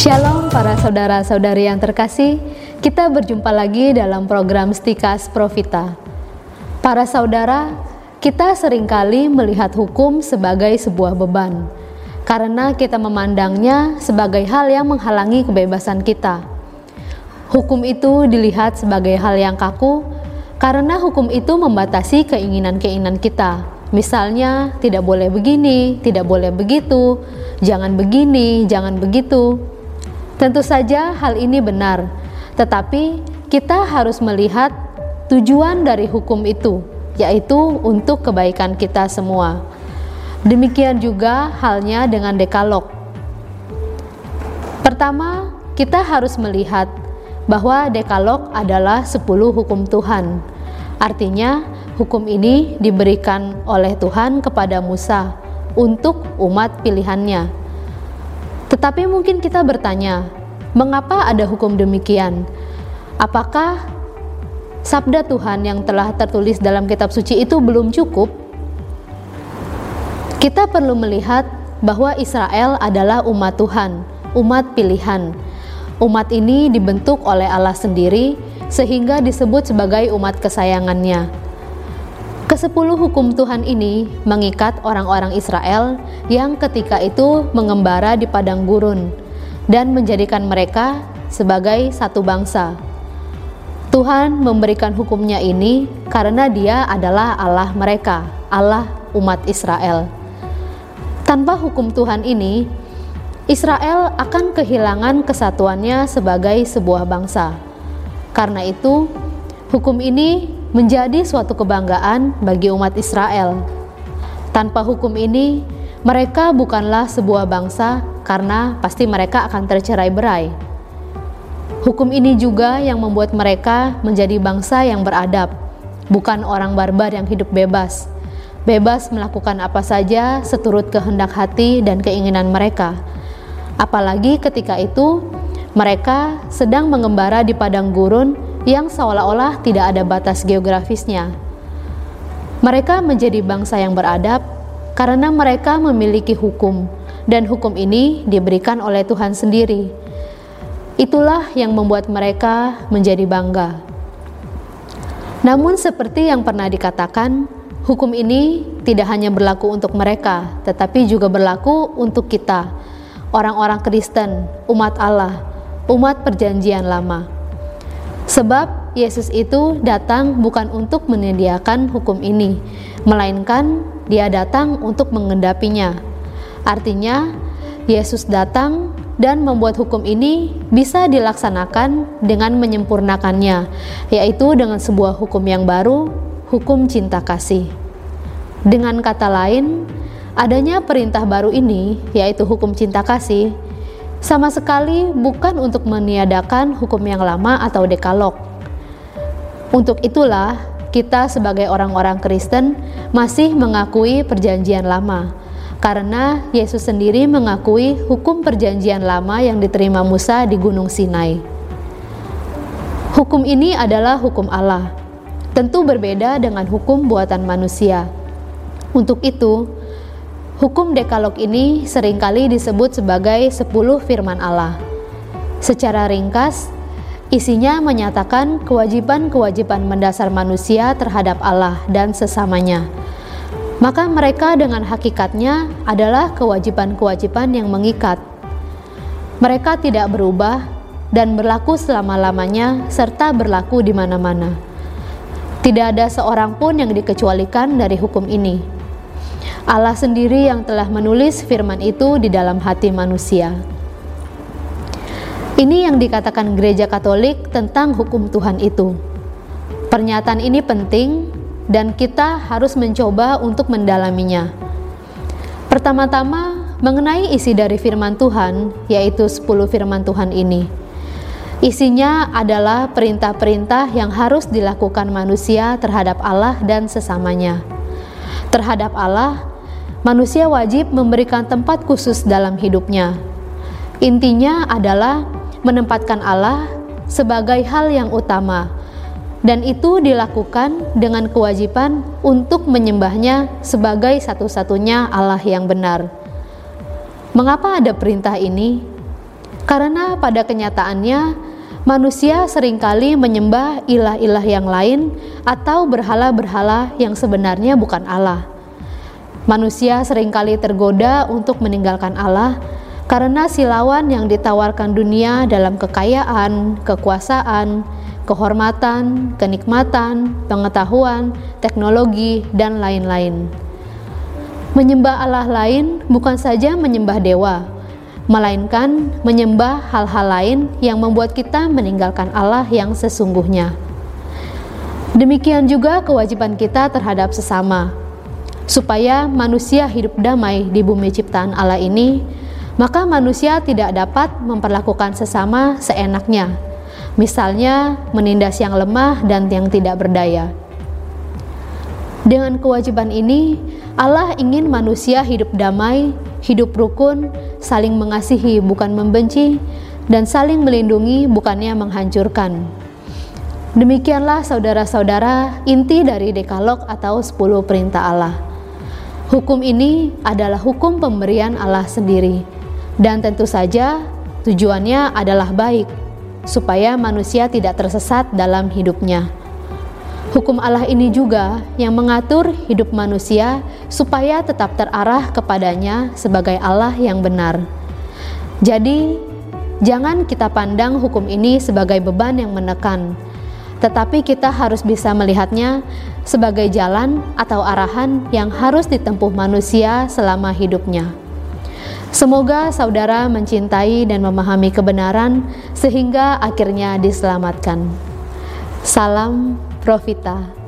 Shalom para saudara-saudari yang terkasih, kita berjumpa lagi dalam program Stikas Profita. Para saudara, kita sering kali melihat hukum sebagai sebuah beban, karena kita memandangnya sebagai hal yang menghalangi kebebasan kita. Hukum itu dilihat sebagai hal yang kaku, karena hukum itu membatasi keinginan-keinginan kita. Misalnya, tidak boleh begini, tidak boleh begitu, jangan begini, jangan begitu. Tentu saja hal ini benar, tetapi kita harus melihat tujuan dari hukum itu, yaitu untuk kebaikan kita semua. Demikian juga halnya dengan dekalog. Pertama, kita harus melihat bahwa dekalog adalah 10 hukum Tuhan. Artinya, hukum ini diberikan oleh Tuhan kepada Musa untuk umat pilihannya. Tetapi mungkin kita bertanya, mengapa ada hukum demikian? Apakah sabda Tuhan yang telah tertulis dalam kitab suci itu belum cukup? Kita perlu melihat bahwa Israel adalah umat Tuhan, umat pilihan. Umat ini dibentuk oleh Allah sendiri sehingga disebut sebagai umat kesayangannya. Kesepuluh hukum Tuhan ini mengikat orang-orang Israel yang ketika itu mengembara di padang gurun dan menjadikan mereka sebagai satu bangsa. Tuhan memberikan hukumnya ini karena Dia adalah Allah mereka, Allah umat Israel. Tanpa hukum Tuhan ini, Israel akan kehilangan kesatuannya sebagai sebuah bangsa. Karena itu, hukum ini menjadi suatu kebanggaan bagi umat Israel. Tanpa hukum ini, mereka bukanlah sebuah bangsa karena pasti mereka akan tercerai-berai. Hukum ini juga yang membuat mereka menjadi bangsa yang beradab, bukan orang barbar yang hidup bebas. Bebas melakukan apa saja seturut kehendak hati dan keinginan mereka. Apalagi ketika itu mereka sedang mengembara di padang gurun yang seolah-olah tidak ada batas geografisnya. Mereka menjadi bangsa yang beradab karena mereka memiliki hukum, dan hukum ini diberikan oleh Tuhan sendiri. Itulah yang membuat mereka menjadi bangga. Namun, seperti yang pernah dikatakan, hukum ini tidak hanya berlaku untuk mereka, tetapi juga berlaku untuk kita, orang-orang Kristen, umat Allah, umat Perjanjian Lama. Sebab Yesus itu datang bukan untuk menyediakan hukum ini, melainkan Dia datang untuk mengendapinya. Artinya, Yesus datang dan membuat hukum ini bisa dilaksanakan dengan menyempurnakannya, yaitu dengan sebuah hukum yang baru, hukum cinta kasih. Dengan kata lain, adanya perintah baru ini, yaitu hukum cinta kasih, sama sekali bukan untuk meniadakan hukum yang lama atau dekalog. Untuk itulah, kita sebagai orang-orang Kristen masih mengakui Perjanjian Lama, karena Yesus sendiri mengakui hukum Perjanjian Lama yang diterima Musa di Gunung Sinai. Hukum ini adalah hukum Allah, tentu berbeda dengan hukum buatan manusia. Untuk itu, Hukum dekalog ini sering kali disebut sebagai 10 firman Allah. Secara ringkas, isinya menyatakan kewajiban-kewajiban mendasar manusia terhadap Allah dan sesamanya. Maka mereka dengan hakikatnya adalah kewajiban-kewajiban yang mengikat. Mereka tidak berubah dan berlaku selama-lamanya serta berlaku di mana-mana. Tidak ada seorang pun yang dikecualikan dari hukum ini Allah sendiri yang telah menulis firman itu di dalam hati manusia. Ini yang dikatakan gereja Katolik tentang hukum Tuhan itu. Pernyataan ini penting dan kita harus mencoba untuk mendalaminya. Pertama-tama, mengenai isi dari firman Tuhan, yaitu 10 firman Tuhan ini. Isinya adalah perintah-perintah yang harus dilakukan manusia terhadap Allah dan sesamanya. Terhadap Allah, manusia wajib memberikan tempat khusus dalam hidupnya. Intinya adalah menempatkan Allah sebagai hal yang utama, dan itu dilakukan dengan kewajiban untuk menyembahnya sebagai satu-satunya Allah yang benar. Mengapa ada perintah ini? Karena pada kenyataannya manusia sering kali menyembah ilah-ilah yang lain atau berhala-berhala yang sebenarnya bukan Allah. Manusia sering kali tergoda untuk meninggalkan Allah karena silawan yang ditawarkan dunia dalam kekayaan, kekuasaan, kehormatan, kenikmatan, pengetahuan, teknologi, dan lain-lain. Menyembah Allah lain bukan saja menyembah dewa, melainkan menyembah hal-hal lain yang membuat kita meninggalkan Allah yang sesungguhnya. Demikian juga kewajiban kita terhadap sesama, supaya manusia hidup damai di bumi ciptaan Allah ini, maka manusia tidak dapat memperlakukan sesama seenaknya, misalnya menindas yang lemah dan yang tidak berdaya. Dengan kewajiban ini, Allah ingin manusia hidup damai, hidup rukun, saling mengasihi bukan membenci, dan saling melindungi bukannya menghancurkan. Demikianlah saudara-saudara inti dari dekalog atau 10 perintah Allah. Hukum ini adalah hukum pemberian Allah sendiri dan tentu saja tujuannya adalah baik supaya manusia tidak tersesat dalam hidupnya. Hukum Allah ini juga yang mengatur hidup manusia supaya tetap terarah kepadanya sebagai Allah yang benar. Jadi, jangan kita pandang hukum ini sebagai beban yang menekan, tetapi kita harus bisa melihatnya sebagai jalan atau arahan yang harus ditempuh manusia selama hidupnya. Semoga saudara mencintai dan memahami kebenaran sehingga akhirnya diselamatkan. Salam Profita.